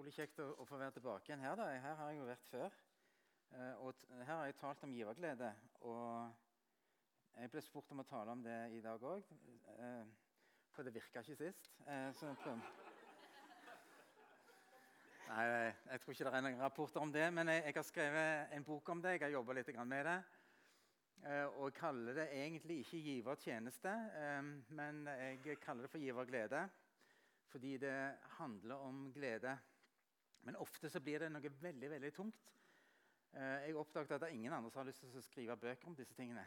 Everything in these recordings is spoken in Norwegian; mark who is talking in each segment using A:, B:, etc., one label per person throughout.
A: Utrolig kjekt å, å, få være tilbake igjen her. da. Her har jeg jo vært før. Eh, og her har jeg talt om giverglede. Og jeg ble spurt om å tale om det i dag òg. Eh, for det virka ikke sist. Eh, så. Nei, jeg tror ikke det er noen rapporter om det. Men jeg, jeg har skrevet en bok om det. Jeg har jobba litt med det. Og jeg kaller det egentlig ikke givertjeneste, men jeg kaller det for giverglede. Fordi det handler om glede. Men ofte så blir det noe veldig veldig tungt. Eh, jeg oppdaget at det er ingen andre som har lyst til å skrive bøker om disse tingene.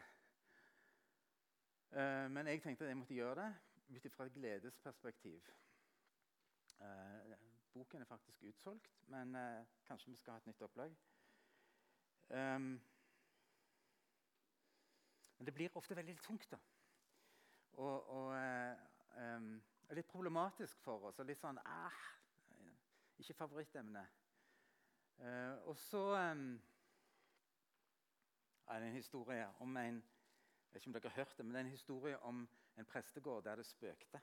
A: Eh, men jeg tenkte at jeg måtte gjøre det ut fra et gledesperspektiv. Eh, boken er faktisk utsolgt, men kanskje vi skal ha et nytt opplag. men det blir ofte veldig tungt. da. Og, og um, litt problematisk for oss. og litt sånn, ah, ikke favorittemne. Uh, og så um, er det en historie om en jeg vet ikke om dere har hørt det, men det er en historie om en prestegård der det spøkte.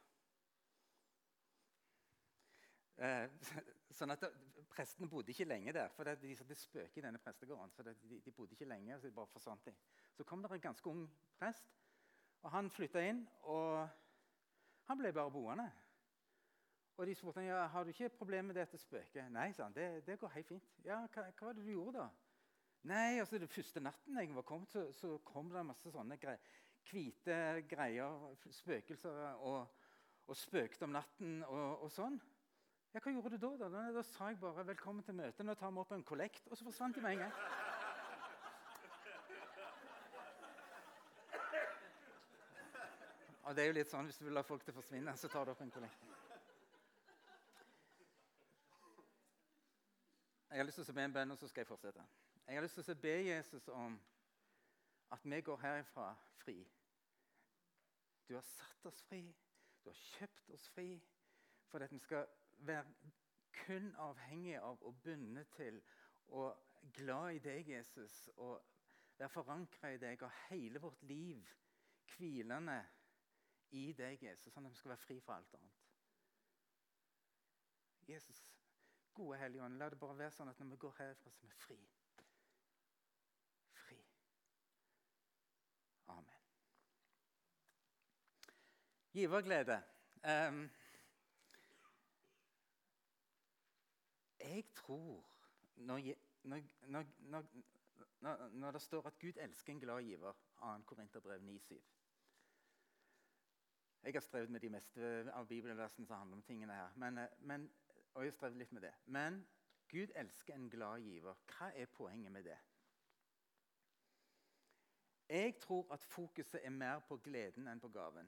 A: Uh, sånn at Prestene bodde ikke lenge der, for det, de, det spøker i denne prestegården. så det, de, de, bodde ikke lenge, så de bare forsvant de. Så kom det en ganske ung prest, og han flytta inn. og Han ble bare boende. Og de spurte ja, har du ikke problemer med dette spøket. Nei, sa han, det, det går helt fint. Ja, hva, hva, var det du gjorde da? Nei, altså Den første natten jeg var kommet, så, så kom det masse sånne gre hvite greier, spøkelser, og, og spøkte om natten og, og, sånn. Ja, Hva gjorde du da? Da, da sa jeg bare 'velkommen til møtet', nå tar vi opp en kollekt. Og så forsvant de med en gang. Og det er jo litt sånn, Hvis du vil la folk til å forsvinne, så tar du opp en kollekt. Jeg har lyst til å be en bønn, og så skal jeg fortsette. Jeg har lyst til å be Jesus om at vi går herifra fri. Du har satt oss fri. Du har kjøpt oss fri for at vi skal være kun avhengige av og bundet til og glad i deg, Jesus, og være forankra i deg og hele vårt liv hvilende i deg, Jesus, sånn at vi skal være fri fra alt annet. Jesus, Gode Hellige Ånd, la det bare være sånn at når vi går herfra, så er vi fri. Fri. Amen. Giverglede. Um, jeg tror når, når, når, når, det står at Gud elsker en glad giver, 2. Korinterbrev 9,7 Jeg har strevd med de meste av bibelversene som handler om tingene her. Men, eh, men og jeg strevde litt med det. Men Gud elsker en glad giver. Hva er poenget med det? Jeg tror at fokuset er mer på gleden enn på gaven.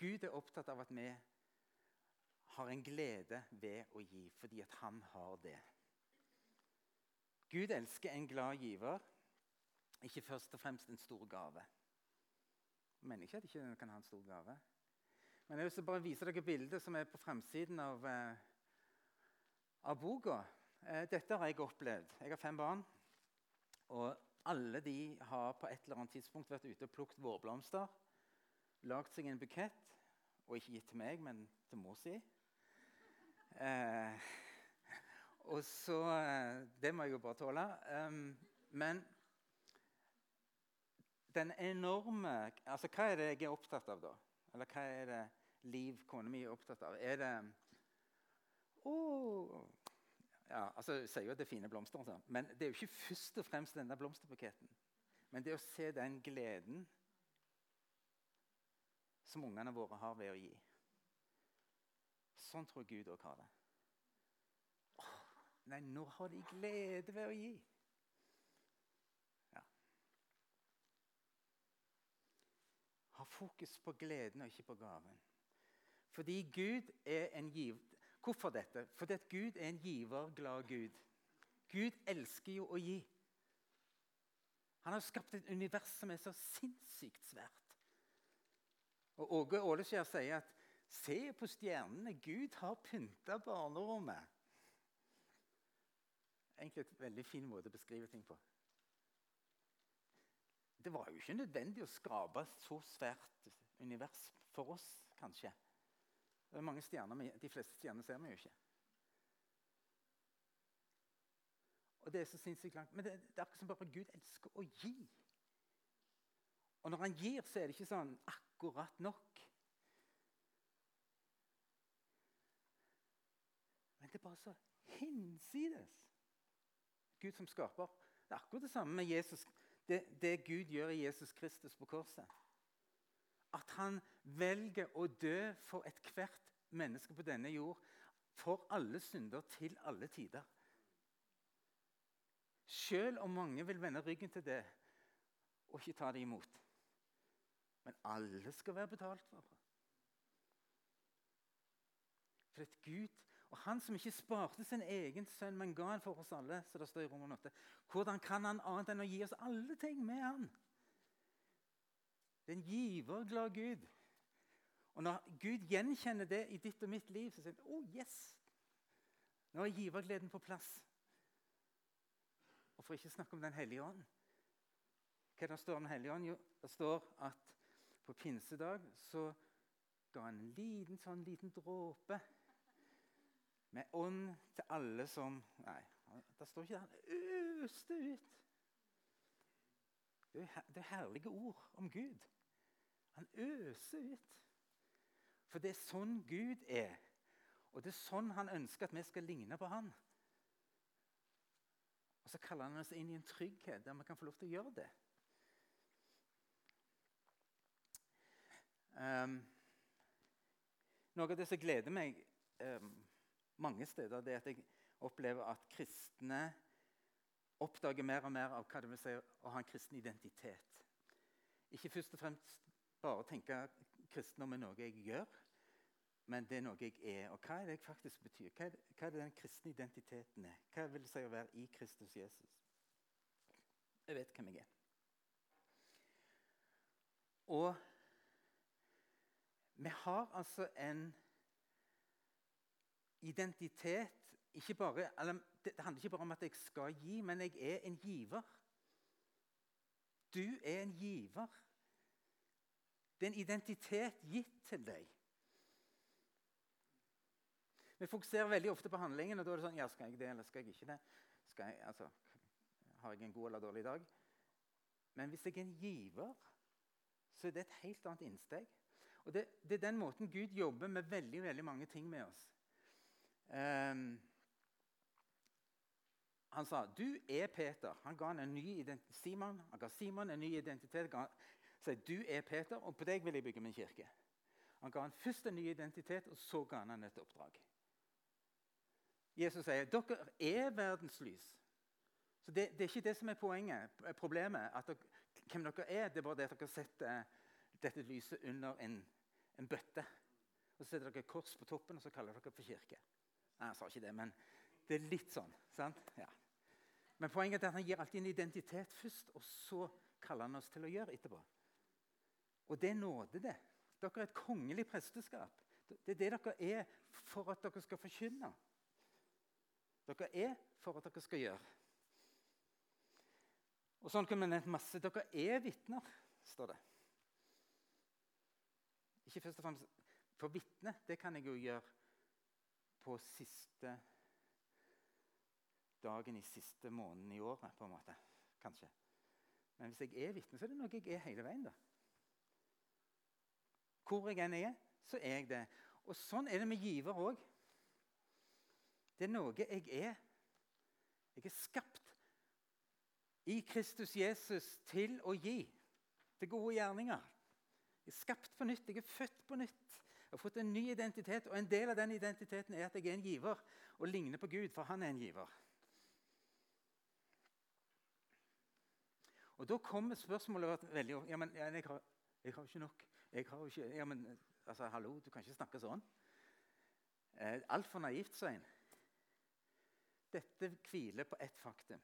A: Gud er opptatt av at vi har en glede ved å gi, fordi at han har det. Gud elsker en glad giver, ikke først og fremst en stor gave. Jeg mener ikke at ikke kan ha en stor gave. Men jeg vil bare vise dere bildet som er på fremsiden av, eh, av boka. Eh, dette har jeg opplevd. Jeg har fem barn. Og alle de har på et eller annet tidspunkt vært ute og plukket vårblomster. Lagd seg en bukett. Og ikke gitt til meg, men til mor si. Eh, og så eh, Det må jeg jo bare tåle. Um, men den enorme altså Hva er det jeg er opptatt av, da? Eller hva er det liv kona mi er opptatt av? Er det oh, ja, altså, Jeg sier jo at det er fine blomster, altså. men det er jo ikke først og fremst denne blomsterbuketten. Men det å se den gleden som ungene våre har ved å gi. Sånn tror Gud òg har det. Åh, nei, nå har de glede ved å gi. Ja. Ha fokus på gleden og ikke på gaven. Fordi Gud er en giver. Hvorfor dette? Fordi at Gud er en giverglad Gud. Gud elsker jo å gi. Han har skapt et univers som er så sinnssykt svært. Og Åge Åleskjær sier at se på stjernene, Gud har pynta barnerommet. Egentlig et veldig fin måte å beskrive ting på. Det var jo ikke nødvendig å skape så svært univers for oss, kanskje. Det er mange stjerner, De fleste stjerner ser vi jo ikke. Og det er så sinnssykt langt. Men det, det er akkurat som bare Gud elsker å gi. Og når han gir, så er det ikke sånn akkurat nok. Men det er bare så hinsides. Gud som skaper. Det er akkurat det samme med Jesus, det, det Gud gjør i Jesus Kristus på korset. At han velger å dø for ethvert menneske på denne jord. For alle synder til alle tider. Selv om mange vil vende ryggen til det og ikke ta det imot. Men alle skal være betalt for. For et Gud, og Han som ikke sparte sin egen sønn, men ga han for oss alle, så det står i Roman 8, hvordan kan han annet enn å gi oss alle ting med han? Det er en giverglad Gud. Og når Gud gjenkjenner det i ditt og mitt liv, så sier han oh yes, nå er givergleden på plass. Og for ikke snakke om Den hellige ånd. Hva det står om Den hellige ånd? Jo, det står at på pinsedag så ga han en liten, sånn liten dråpe med ånd til alle som Nei, det står ikke det. Han øste ut. Det er herlige ord om Gud. Han øser ut. For det er sånn Gud er. Og det er sånn han ønsker at vi skal ligne på han. Og så kaller han oss inn i en trygghet der vi kan få lov til å gjøre det. Um, noe av det som gleder meg um, mange steder, det er at jeg opplever at kristne oppdager mer og mer av hva det vil si å ha en kristen identitet. Ikke først og fremst bare tenke kristendom er noe jeg gjør, men det er noe jeg er. Og hva er det jeg faktisk betyr? Hva er, det, hva er det den kristne identiteten er? Hva vil det si å være i Kristus Jesus? Jeg vet hvem jeg er. Og vi har altså en identitet bare, Det handler ikke bare om at jeg skal gi, men jeg er en giver. Du er en giver. Det er en identitet gitt til deg. Vi fokuserer veldig ofte på handlingen. og da er det sånn, ja, Skal jeg det, eller skal jeg ikke det? Jeg, altså, har jeg en god eller dårlig dag? Men hvis jeg er en giver, så er det et helt annet innsteg. Og det, det er den måten Gud jobber med veldig, veldig mange ting med oss. Um, han sa, 'Du er Peter.' Han ga han en ny. Simon, han ga Simon en ny identitet. Han sa, 'Du er Peter, og på deg vil jeg bygge min kirke.' Han ga han først en ny identitet, og så ga han et oppdrag. Jesus sier dere er verdens lys. Så det, det, er ikke det som er poenget, problemet. at dere, hvem dere er, Det er bare det at dere setter dette lyset under en, en bøtte. Og Så setter dere kors på toppen og så kaller dere for kirke. Nei, Jeg sa ikke det, men det er litt sånn. sant? Ja. Men poenget er at han gir alltid en identitet først, og så kaller han oss til å gjøre etterpå. Og det nåde, det. Dere er et kongelig presteskap. Det er det dere er for at dere skal forkynne dere er for at dere skal gjøre. Og Sånn kunne vi nevnt masse. Dere er vitner, står det. Ikke først og fremst For vitne det kan jeg jo gjøre på siste dagen i siste måneden i året, på en måte. Kanskje. Men hvis jeg er vitne, så er det noe jeg er hele veien. da. Hvor jeg enn er, så er jeg det. Og Sånn er det med giver òg. Det er noe jeg er. Jeg er skapt i Kristus Jesus til å gi til gode gjerninger. Jeg er skapt på nytt, jeg er født på nytt. Jeg har fått en ny identitet, og en del av den identiteten er at jeg er en giver og ligner på Gud, for han er en giver. Og Da kommer spørsmålet veldig ja, men jeg, har, jeg har ikke nok. Jeg har ikke, ja, men altså, Hallo, du kan ikke snakke sånn. Eh, Altfor naivt, sier en. Dette hviler på ett faktum.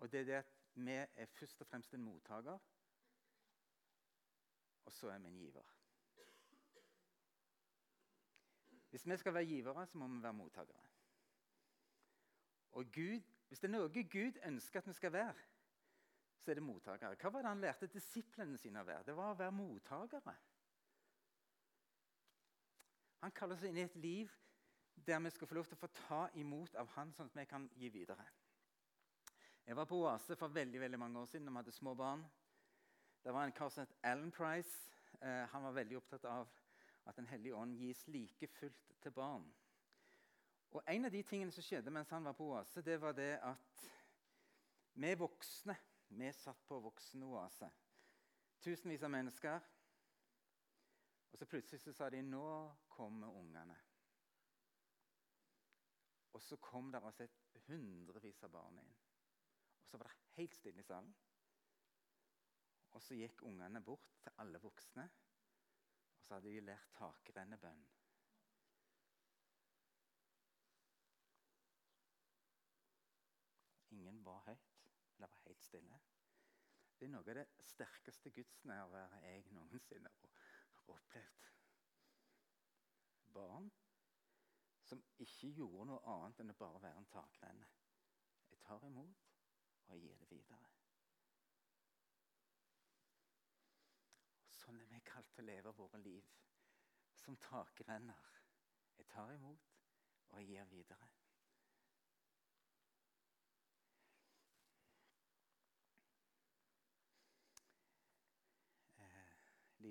A: Og det er det at vi er først og fremst en mottaker, og så er vi en giver. Hvis vi skal være givere, så må vi være mottakere. Og Gud, Hvis det er noe Gud ønsker at vi skal være, så er det mottakere. Hva var det han lærte disiplene sine å være? Det var å være mottakere. Han kaller oss inn i et liv der vi skal få lov til å få ta imot av Han, sånn at vi kan gi videre. Jeg var på Oase for veldig veldig mange år siden da vi hadde små barn. Det var en kar som het Alan Price. Eh, han var veldig opptatt av at Den hellige ånd gis like fullt til barn. Og En av de tingene som skjedde mens han var på Oase, det var det at vi voksne vi satt på voksenoase. Tusenvis av mennesker. Og så plutselig så sa de 'Nå kommer ungene'. Og så kom det altså et hundrevis av barn inn. Og så var det helt stille i salen. Og så gikk ungene bort til alle voksne, og så hadde de lært takrennebønn. Ingen var høyt. Det var helt stille. Det er noe av det sterkeste gudsnærværet jeg noensinne har opplevd. Barn som ikke gjorde noe annet enn å bare være en takrenne. Jeg tar imot, og jeg gir det videre. Sånn er vi kalt til å leve våre liv. Som takrenner. Jeg tar imot, og jeg gir videre.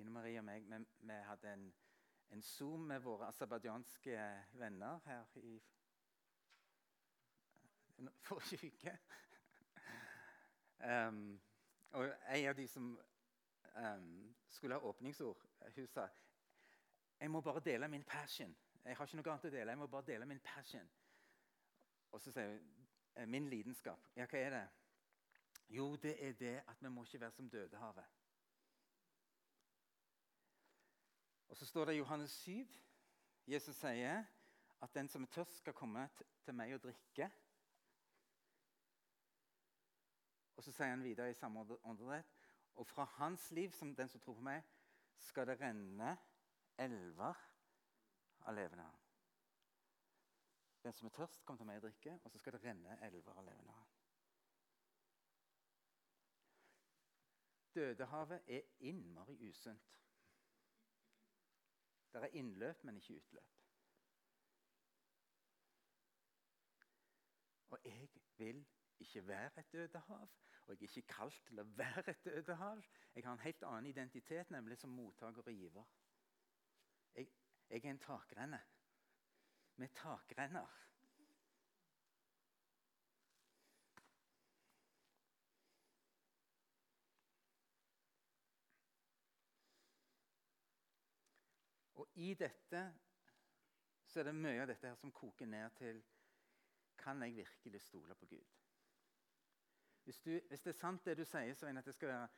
A: Line Marie og meg vi, vi hadde en, en Zoom med våre aserbajdsjanske venner her i forrige uke. Um, og en av de som um, skulle ha åpningsord, hun sa jeg må bare dele min passion. Jeg har ikke noe annet å dele. Jeg må bare dele min passion. Og så sier hun «Eh, min lidenskap. Ja, hva er det? Jo, det er det at vi må ikke være som Dødehavet. Og så står det i Johannes 7. Jesus sier at den som er tørst, skal komme til meg og drikke. Og så sier han videre i samme åndedrett og fra hans liv, som den som tror på meg, skal det renne elver av levende vann. Den som er tørst, kommer til meg og drikke, og så skal det renne elver av levende vann. Dødehavet er innmari usunt. Det er innløp, men ikke utløp. Og jeg vil ikke være et dødehav, og jeg er ikke kalt til å være et dødehav. Jeg har en helt annen identitet, nemlig som mottaker og giver. Jeg, jeg er en takrenne. Er takrenner. I dette så er det mye av dette her som koker ned til Kan jeg virkelig stole på Gud? Hvis, du, hvis det er sant det du sier, så at det skal være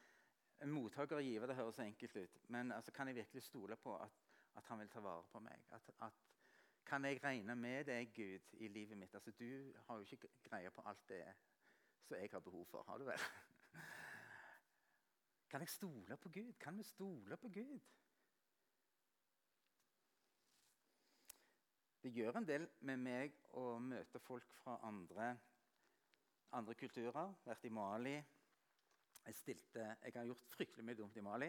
A: en mottaker og giver, det høres enkelt ut. Men altså, kan jeg virkelig stole på at, at, han vil ta vare på meg? At, at, kan jeg regne med deg, Gud, i livet mitt? Altså, du har jo ikke greie på alt det som jeg har behov for. Har du vel? Kan jeg stole på Gud? Kan vi stole på Gud? Det gjør en del med meg å møte folk fra andre, andre kulturer. Vært i Mali. Jeg, stilte, jeg har gjort fryktelig mye dumt i Mali.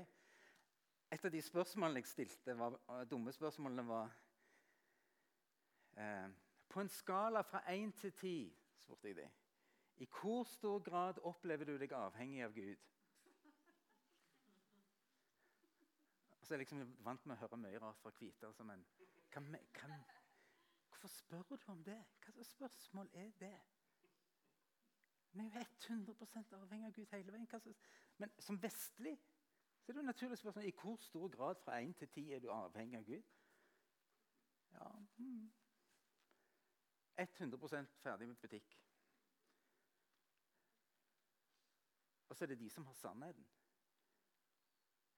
A: Et av de spørsmålene jeg stilte, var, dumme spørsmålene var eh, På en skala fra 1 til 10, spurte jeg dem, i hvor stor grad opplever du deg avhengig av Gud? Og så er liksom vant med å høre mye rart fra hvite. Altså, men hva, kan, Hvorfor spør du om det? Hva slags spørsmål er det? Vi er jo 100 avhengig av Gud hele veien. Men som vestlig så er det jo naturlig spørsmål i hvor stor grad fra 1 til 10 er du avhengig av Gud. Ja hmm. 100 ferdig med butikk. Og så er det de som har sannheten.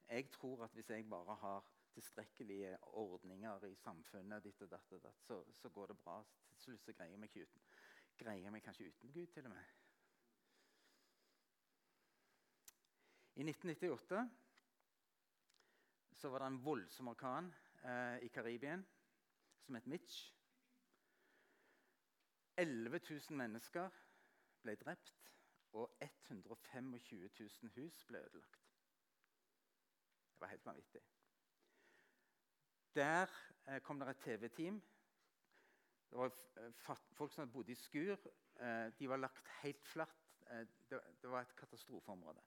A: Jeg tror at hvis jeg bare har tilstrekkelige ordninger i samfunnet, ditt og datt og datt, så, så, går det bra. Til slutt så greier vi ikke uten. Greier vi kanskje uten Gud, til og med. I 1998 så var det en voldsom orkan eh, i Karibien som het Mitch. 11 000 mennesker ble drept, og 125 000 hus ble ødelagt. Det var helt vanvittig. Der eh, kom det et TV-team. Det var eh, folk som bodde i skur. Eh, de var lagt helt flatt. Eh, det, det, var et katastrofeområde.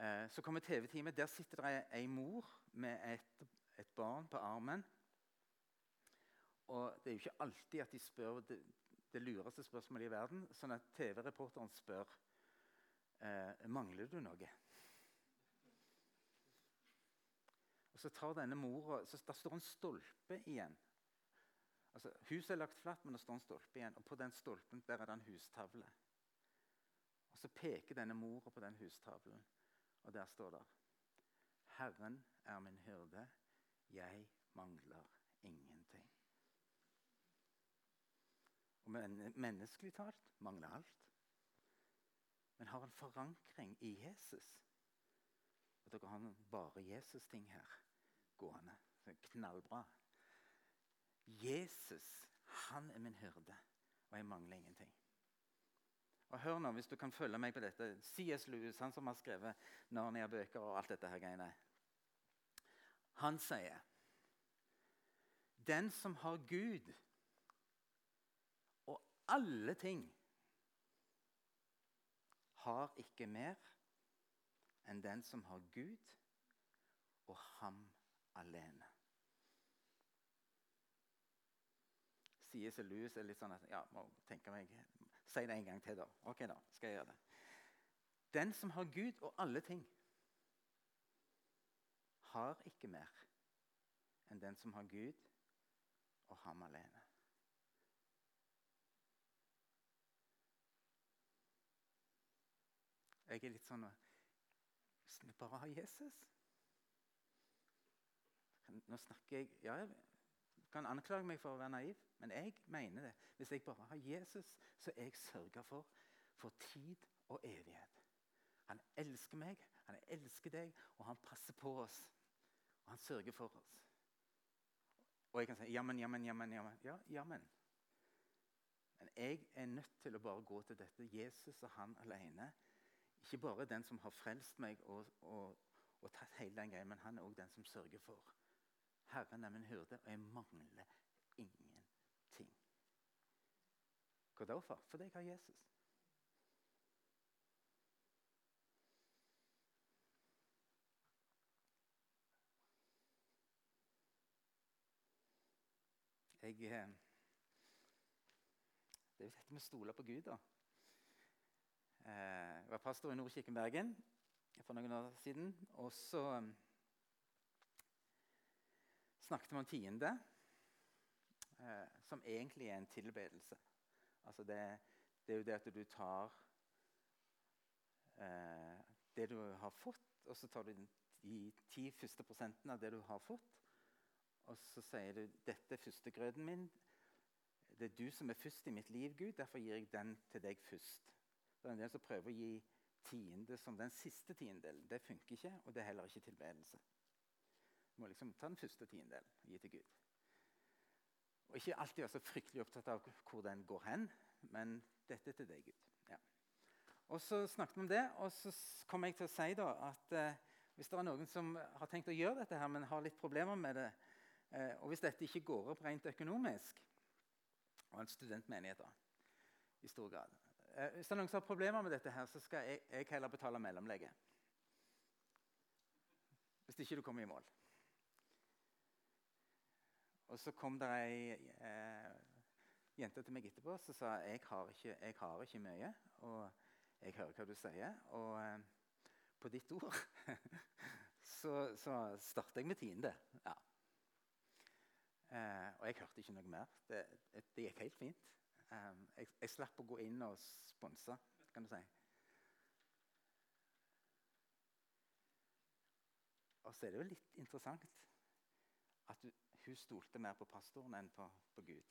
A: Eh, så kommer TV-teamet. Der sitter det ei mor med et, et, barn på armen. Og det er jo ikke alltid at de spør det, det lureste spørsmålet i verden. Sånn at TV-reporteren spør eh, mangler du noe. Og så tar denne mora, så Der står en stolpe igjen. Altså, Huset er lagt flatt, men det står en stolpe igjen. Og på den stolpen der er det en hustavle. Og Så peker denne mora på den hustavlen, og der står det Herren er min hyrde, jeg mangler ingenting. Og men, Menneskelig talt mangler alt. Men har en forankring i Jesus. Og dere har bare Jesus-ting her gående. Knallbra. Jesus, han er min hyrde, og jeg mangler ingenting. Og hør nå, hvis du kan følge meg på dette. C.S. Lewis, han som har skrevet Narnia-bøker og alt dette her greiene. Han sier Den som har Gud og alle ting, har ikke mer enn den som har Gud og ham alene. C.S. Lewis er litt sånn at ja, må tenke meg Si det en gang til, da. Ok, da, skal jeg gjøre det. Den som har Gud og alle ting, har ikke mer enn den som har Gud og ham alene. Jeg er litt sånn Hvis vi bare har Jesus Nå snakker jeg Ja, jeg kan anklage meg for å være naiv. Men jeg mener det. Hvis jeg bare har Jesus, så er jeg sørga for for tid og evighet. Han elsker meg, han elsker deg, og han passer på oss. Og han sørger for oss. Og jeg kan si jammen, jammen, jammen. jammen. Ja, jammen. Men jeg er nødt til å bare gå til dette. Jesus og han alene. Ikke bare den som har frelst meg og, og, og tatt hele den greia, men han er òg den som sørger for. Herren er min hyrde, og jeg mangler ingenting'. Hva da for? Fordi jeg har Jesus. Jeg, eh, det er jo dette med å stole på Gud, da. Eh, jeg var pastor i Nordkirken Bergen for noen år siden. Og så um, snakket vi om tiende, eh, som egentlig er en tilbedelse. Altså det, det, er jo det at du tar eh, det du har fått, og så tar du de ti første prosentene av det du har fått. Og så sier du dette er førstegrøten min. Det er du som er først i mitt liv, Gud. Derfor gir jeg den til deg først. Det er en del som prøver å gi tiende som den siste tiendedelen. Det funker ikke, og det er heller ikke tilbedelse. Må liksom ta den første tiendedelen og gi til Gud. Og ikke alltid være så fryktelig opptatt av hvor den går hen, men dette til deg, Gud. Ja. Og Så snakket vi om det, og så kom jeg til å si da, at eh, hvis det er noen som har tenkt å gjøre dette, her, men har litt problemer med det, eh, og hvis dette ikke går opp rent økonomisk Og en studentmenighet, da, i stor grad eh, Hvis det er noen som har problemer med dette, her, så skal jeg, jeg heller betale mellomlegget. Hvis ikke du kommer i mål. Og så kom det ei eh, jente til meg etterpå som sa jeg har ikke, jeg har ikke mye. Og jeg hører hva du sier. Og eh, på ditt ord så, så starter jeg med tiende. Ja. Eh, og jeg hørte ikke noe mer. Det, det gikk helt fint. Um, jeg, jeg, slapp å gå inn og sponse, kan du si. Og så er det jo litt interessant at du, hun stolte mer på pastoren enn på, på Gud.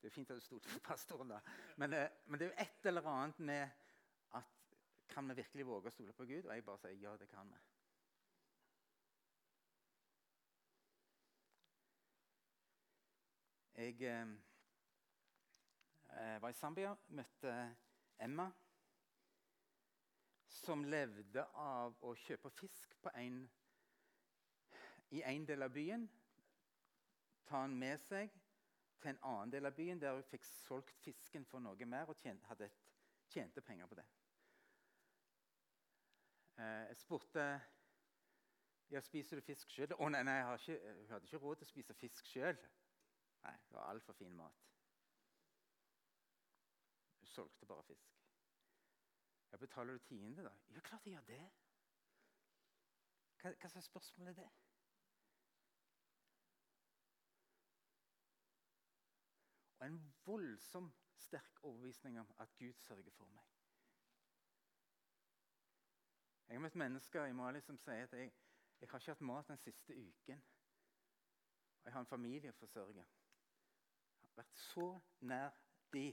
A: Det er fint at du stolte på pastoren, da. Men, eh, men, det er jo et eller annet med at Kan vi virkelig våge å stole på Gud? Og jeg bare sier ja, det kan vi. Jeg eh, eh var i Zambia, møtte Emma, som levde av å kjøpe fisk på en, i en del av byen. Ta den med seg til en annen del av byen, der hun fikk solgt fisken for noe mer og tjente, tjente penger på det. Eh, jeg spurte ja, spiser du fisk sjøl. Å nei, nei ikke, hun hadde ikke råd til å spise fisk sjøl. Nei, det var altfor fin mat. Hun solgte bare fisk. Ja, Betaler du tiende, da? Ja, klart jeg gjør det. Hva, hva slags spørsmål er det? Og en voldsom sterk overbevisning om at Gud sørger for meg. Jeg har møtt mennesker i Mali som sier at jeg, jeg har ikke hatt mat den siste uken. Og jeg har en familie å forsørge. Jeg har vært så nær de.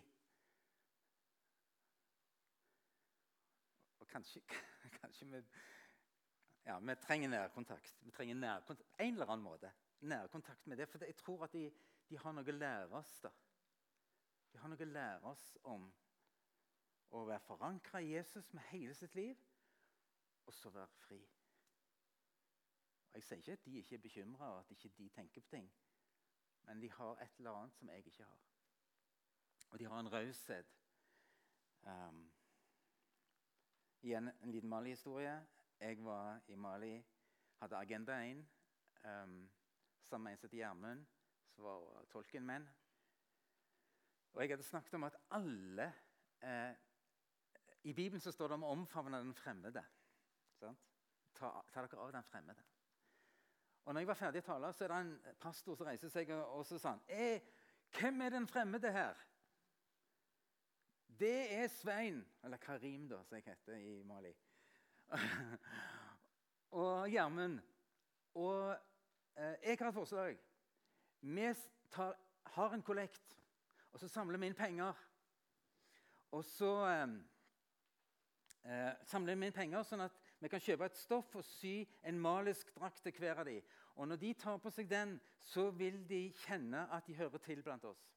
A: Og kanskje, kanskje vi ja, vi trenger nærkontakt. Vi trenger nærkontakt, En eller annen måte. Nærkontakt med det. For jeg tror at de, de har noe å lære oss. da. De har noe å lære oss om å være forankra i Jesus med hele sitt liv, og så være fri. Og Jeg sier ikke at de ikke er bekymra, og at ikke de tenker på ting. Men de har et eller annet som jeg ikke har. Og de har en raushet. Um, igjen en liten Mali-historie. Jeg var i Mali, hadde Agenda 1 um, sammen med en som het Gjermund, som var tolken min. Og jeg hadde snakket om at alle eh, I Bibelen så står det om å omfavne den fremmede. Ta, ta, dere av den fremmede. Og når jeg var ferdig å tale, så er det en pastor som reiser seg og så sa han, eh, Hvem er den fremmede her? Det er Svein, eller Karim, da, som jeg heter i Mali. og Gjermund. Og eh, jeg har et forslag. Vi tar, har en kollekt og så samler vi inn penger. Og så eh, eh, samler vi inn penger sånn at vi kan kjøpe et stoff og sy en malisk drakt til hver av dem. Og når de tar på seg den, så vil de kjenne at de hører til blant oss.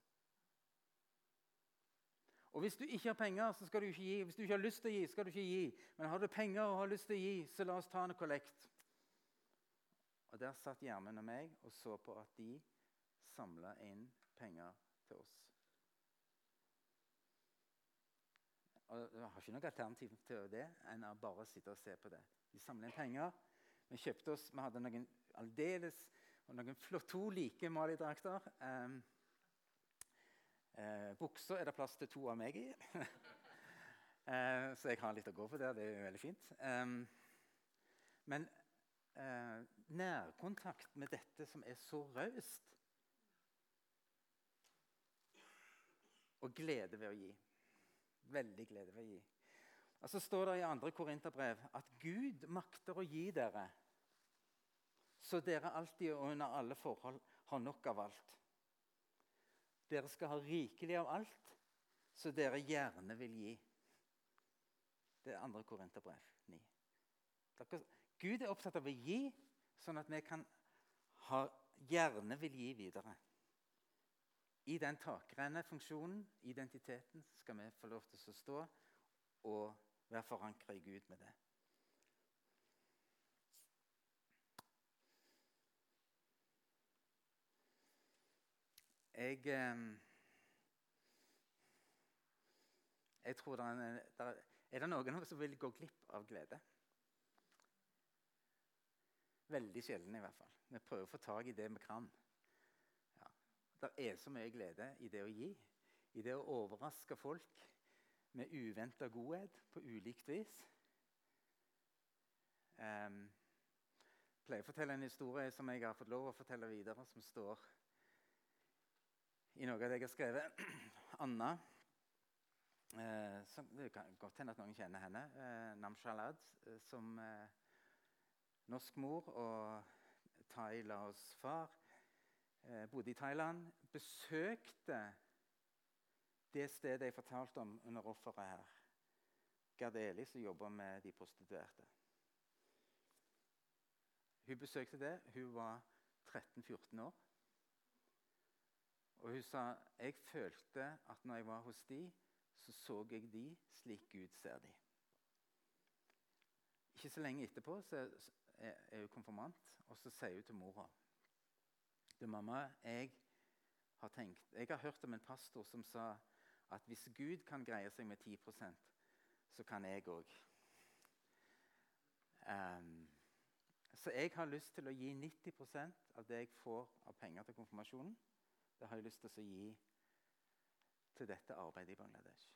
A: Og Hvis du ikke har penger, så skal du ikke gi. Hvis du ikke har lyst til å gi, skal du ikke gi. Men har du penger og har lyst til å gi, så la oss ta en kollekt. Og Der satt Gjermund og meg og så på at de samla inn penger til oss. Og vi har ikke noe alternativ til det enn å bare sitte og se på det. Vi samler inn penger. Vi kjøpte oss, vi hadde noen aldeles og noen flott, to like Mali-drakter. Um, uh, bukser er det plass til to av meg i. uh, så jeg har litt å gå på der. Det er jo veldig fint. Um, men uh, nærkontakt med dette som er så raust, og glede ved å gi. Veldig glede ved å gi. Og Så står det i 2. Korinterbrev at Gud makter å gi dere, så dere alltid og under alle forhold har nok av alt. Dere skal ha rikelig av alt, så dere gjerne vil gi. Det er 2. Korinterbrev 9. Gud er opptatt av å gi, sånn at vi kan ha, gjerne vil gi videre. I den takrennefunksjonen, identiteten, skal vi få lov til å stå og være forankra i Gud med det. Jeg, eh, jeg tror det er, der, er det noen som vil gå glipp av glede? Veldig sjelden, i hvert fall. Vi prøver å få tak i det vi kan. Det er så mye glede i det å gi, i det å overraske folk med uventa godhet på ulikt vis. Um, jeg pleier å fortelle en historie som jeg har fått lov å fortelle videre, som står i noe av det jeg har skrevet. Anna eh, som, Det kan godt hende at noen kjenner henne. Eh, Namshalad, eh, som eh, norsk mor og Tai Laos far eh, bodde i Thailand, besøkte det stedet jeg fortalte om under offeret her. Gardeli, som jobber med de prostituerte. Hun besøkte det. Hun var 13-14 år. Og hun sa jeg følte at når jeg var hos de, så så jeg de slik Gud ser de. Ikke så lenge etterpå så er, hun konfirmant, og så sier hun til mora Du, mamma, jeg har tenkt Jeg har hørt om en pastor som sa at hvis Gud kan greie seg med 10% så kan jeg òg. Um, så jeg har lyst til å gi 90% av det jeg får av penger til konfirmasjonen, det har jeg lyst til å gi til dette arbeidet i Bangladesh.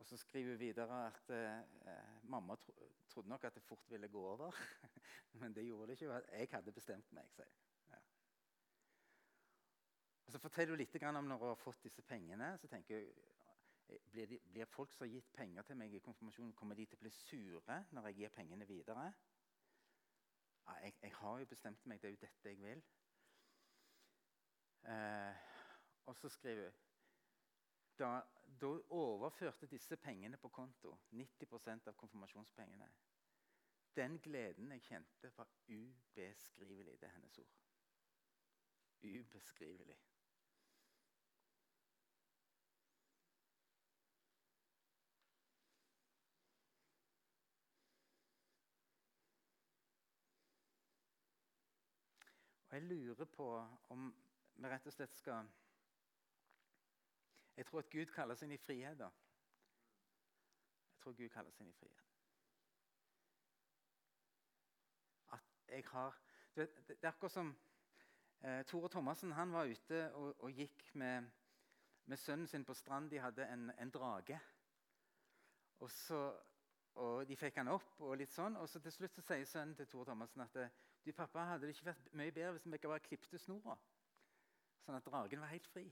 A: Og Så skriver hun videre at eh, mamma tro, trodde nok at det fort ville gå over. Men det gjorde det ikke. Jeg hadde bestemt meg. sier ja. Og Så forteller hun litt om når hun har fått disse pengene. så tenker jeg, eh, blir, de, blir, folk som har gitt penger til meg i konfirmasjonen, kommer de til å bli sure når jeg gir pengene videre? Ja, jeg, jeg, har jo bestemt meg. Det er jo dette jeg vil. Eh, og så skriver hun da, da overførte disse pengene på konto, 90% av konfirmasjonspengene. Den gleden jeg kjente, var ubeskrivelig. Det er hennes ord. Ubeskrivelig. Og Jeg lurer på om vi rett og slett skal jeg tror at Gud kaller oss inn i frihet. da. Jeg tror Gud kaller oss inn i frihet. At jeg har Det, det er akkurat som eh, Tore Thomassen han var ute og, og gikk med, med, sønnen sin på strand. De hadde en, en drage. Og, så, og De fikk han opp, og litt sånn, og så til slutt så sier sønnen til Tore Thomassen at du, pappa, hadde det ikke vært mye bedre hvis vi bare klippet snora, sånn at dragen var helt fri?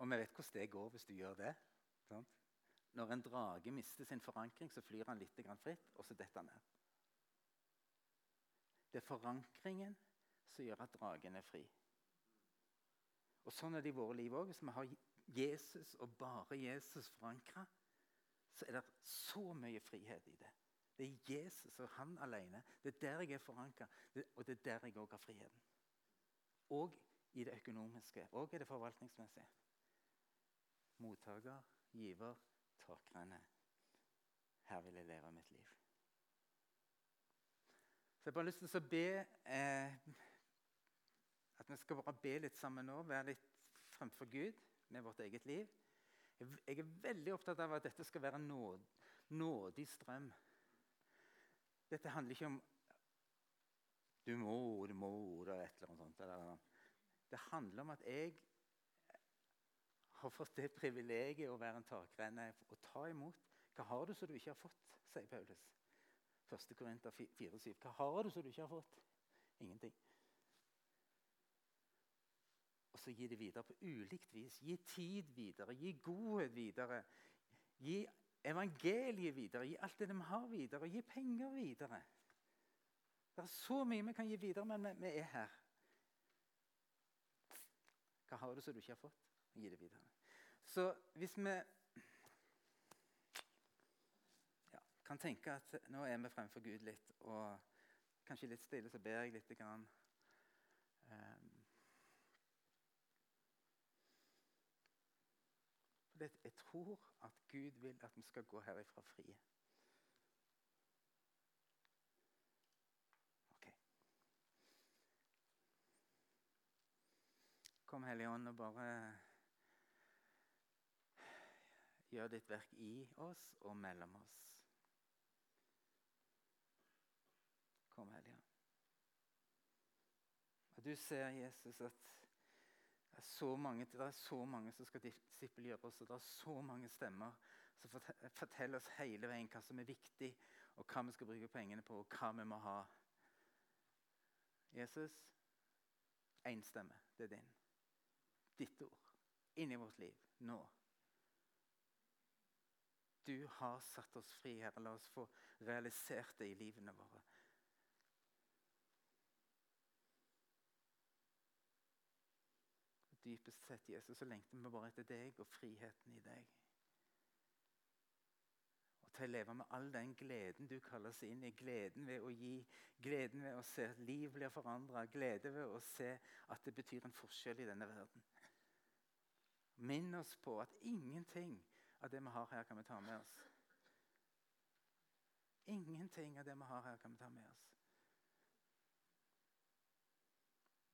A: Og vi vet hvordan det går hvis du gjør det. Sant? Når en drage mister sin forankring, så flyr han litt fritt, og så detter han ned. Det er forankringen som gjør at dragen er fri. Og Sånn er det i våre liv òg. Hvis vi har Jesus og bare Jesus forankra, så er det så mye frihet i det. Det er Jesus og han alene. Det er der jeg er forankra, og det er der jeg òg har friheten. Og i det økonomiske, og i det forvaltningsmessige mottaker, giver, takrenner. Her vil jeg leve mitt liv. Så Jeg har bare lyst til å be eh, At vi skal bare be litt sammen nå, være litt fremfor Gud med vårt eget liv. Jeg, jeg er veldig opptatt av at dette skal være en nåd, nådig strøm. Dette handler ikke om du må, du må, eller et eller annet sånt. Det handler om at jeg har fått det privilegiet å være en takrenne og ta imot. Hva har du som du ikke har fått, sier Paulus. 1. Korinter 4,7. Hva har du som du ikke har fått? Ingenting. Og så gi det videre på ulikt vis. Gi tid videre, gi godhet videre. Gi evangeliet videre, gi alt det de har videre, gi penger videre. Det er så mye vi kan gi videre, men vi er her. Hva har du som du ikke har fått? Gi det videre. Så hvis vi ja, kan tenke at nå er vi fremfor Gud litt, og kanskje litt stille, så ber jeg litt. Grann. Um, jeg tror at Gud vil at vi skal gå herifra frie. Kom, Hellige Ånd, og bare Gjør ditt verk i oss og mellom oss. Kom, Hellige Og Du ser, Jesus, at det er så mange, det er så mange som skal disippelgjøre oss, og det er så mange stemmer som forteller oss hele veien hva som er viktig, og hva vi skal bruke pengene på, og hva vi må ha. Jesus, én stemme. Det er din. Ditt ord. Inni vårt liv. Nå. Du har satt oss fri, Herre. La oss få realisert det i livene våre. Dypest sett, Jesus, så lengter vi bare etter deg og friheten i deg. Og til å leve med all den gleden du kaller oss inn i. Gleden ved å gi, gleden ved å se at liv blir forandra, glede ved å se at det betyr en forskjell i denne verden. Minn oss på at ingenting av det vi har her, kan vi ta med oss. Ingenting av det vi har her, kan vi ta med oss.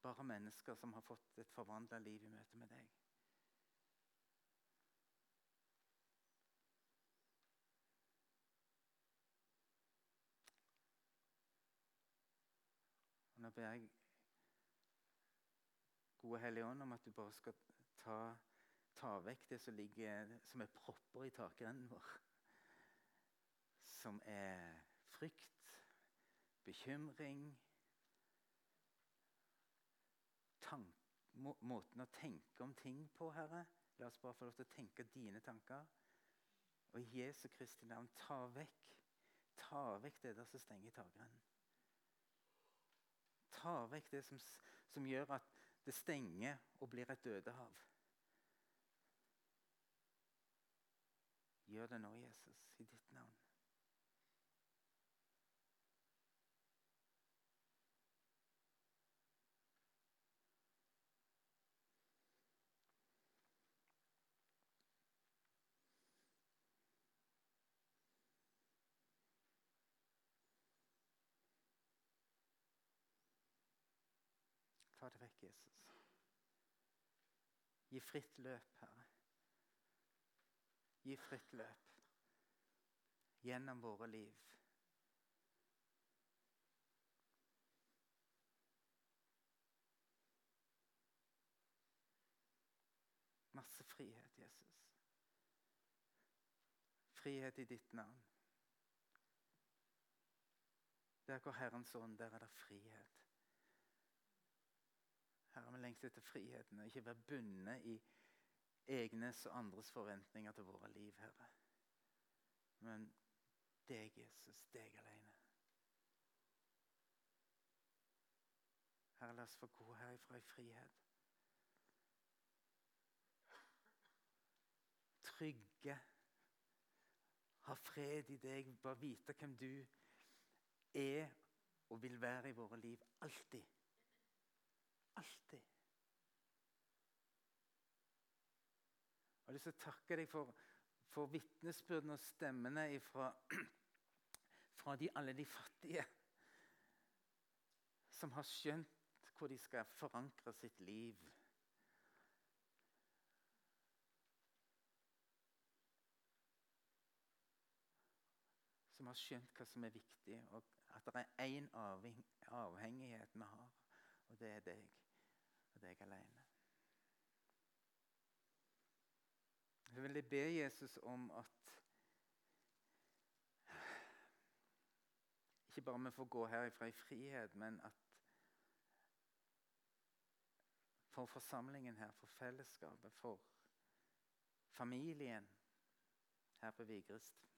A: Bare mennesker som har fått et forvandla liv i møte med deg. Og Nå ber jeg Gode Hellige Ånd om at du bare skal ta, ta vekk det som ligger som er propper i takrennen vår. Som er frykt, bekymring tank, må, Måten å tenke om ting på, Herre. La oss bare få lov til å tenke dine tanker. Og i Jesu Kristi navn, ta vekk, ta vekk det der som stenger takrennen. Ta vekk det som, som gjør at det stenger og blir et dødehav. Gjør det nå, Jesus, i ditt navn. Ta det vekk, Jesus. Gi fritt løp, Herre. Gi fritt løp gjennom våre liv. Masse frihet, Jesus. Frihet i ditt navn. Der hvor Herrens ånd, der er det frihet. Herre, vi lengter etter friheten og ikke være bundet i egnes og andres forventninger til våre liv, Herre. Men deg, Jesus, deg alene. Herre, la oss få gå herifra i frihet. Trygge. Ha fred i deg. Bare vite hvem du er og vil være i våre liv. Alltid. Alltid. Jeg har lyst til å takke deg for, for vitnesbyrdene og stemmene fra, fra de, alle de fattige som har skjønt hvor de skal forankre sitt liv. Som har skjønt hva som er viktig, og at det er én avhengighet vi har, og det er deg og deg alene. Jeg vil be Jesus om at ikke bare vi får gå herifra i frihet, men at for forsamlingen her, for fellesskapet, for familien her på Vigrest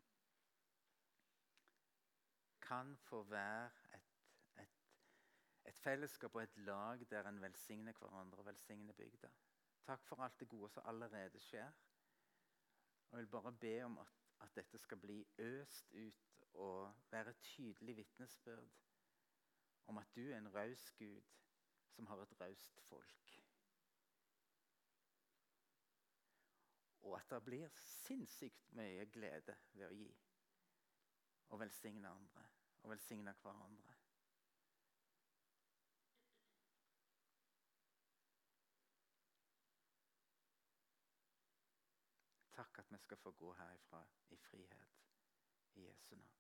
A: kan få være et et fellesskap og et lag der en velsigner hverandre og velsigner bygda. Takk for alt det gode som allerede skjer. Og Jeg vil bare be om at, at dette skal bli øst ut og være tydelig vitnesbyrd om at du er en raus Gud som har et raust folk. Og at det blir sinnssykt mye glede ved å gi og velsigne andre og velsigne hverandre. Takk at skal få gå herifra i frihet i Jesu navn.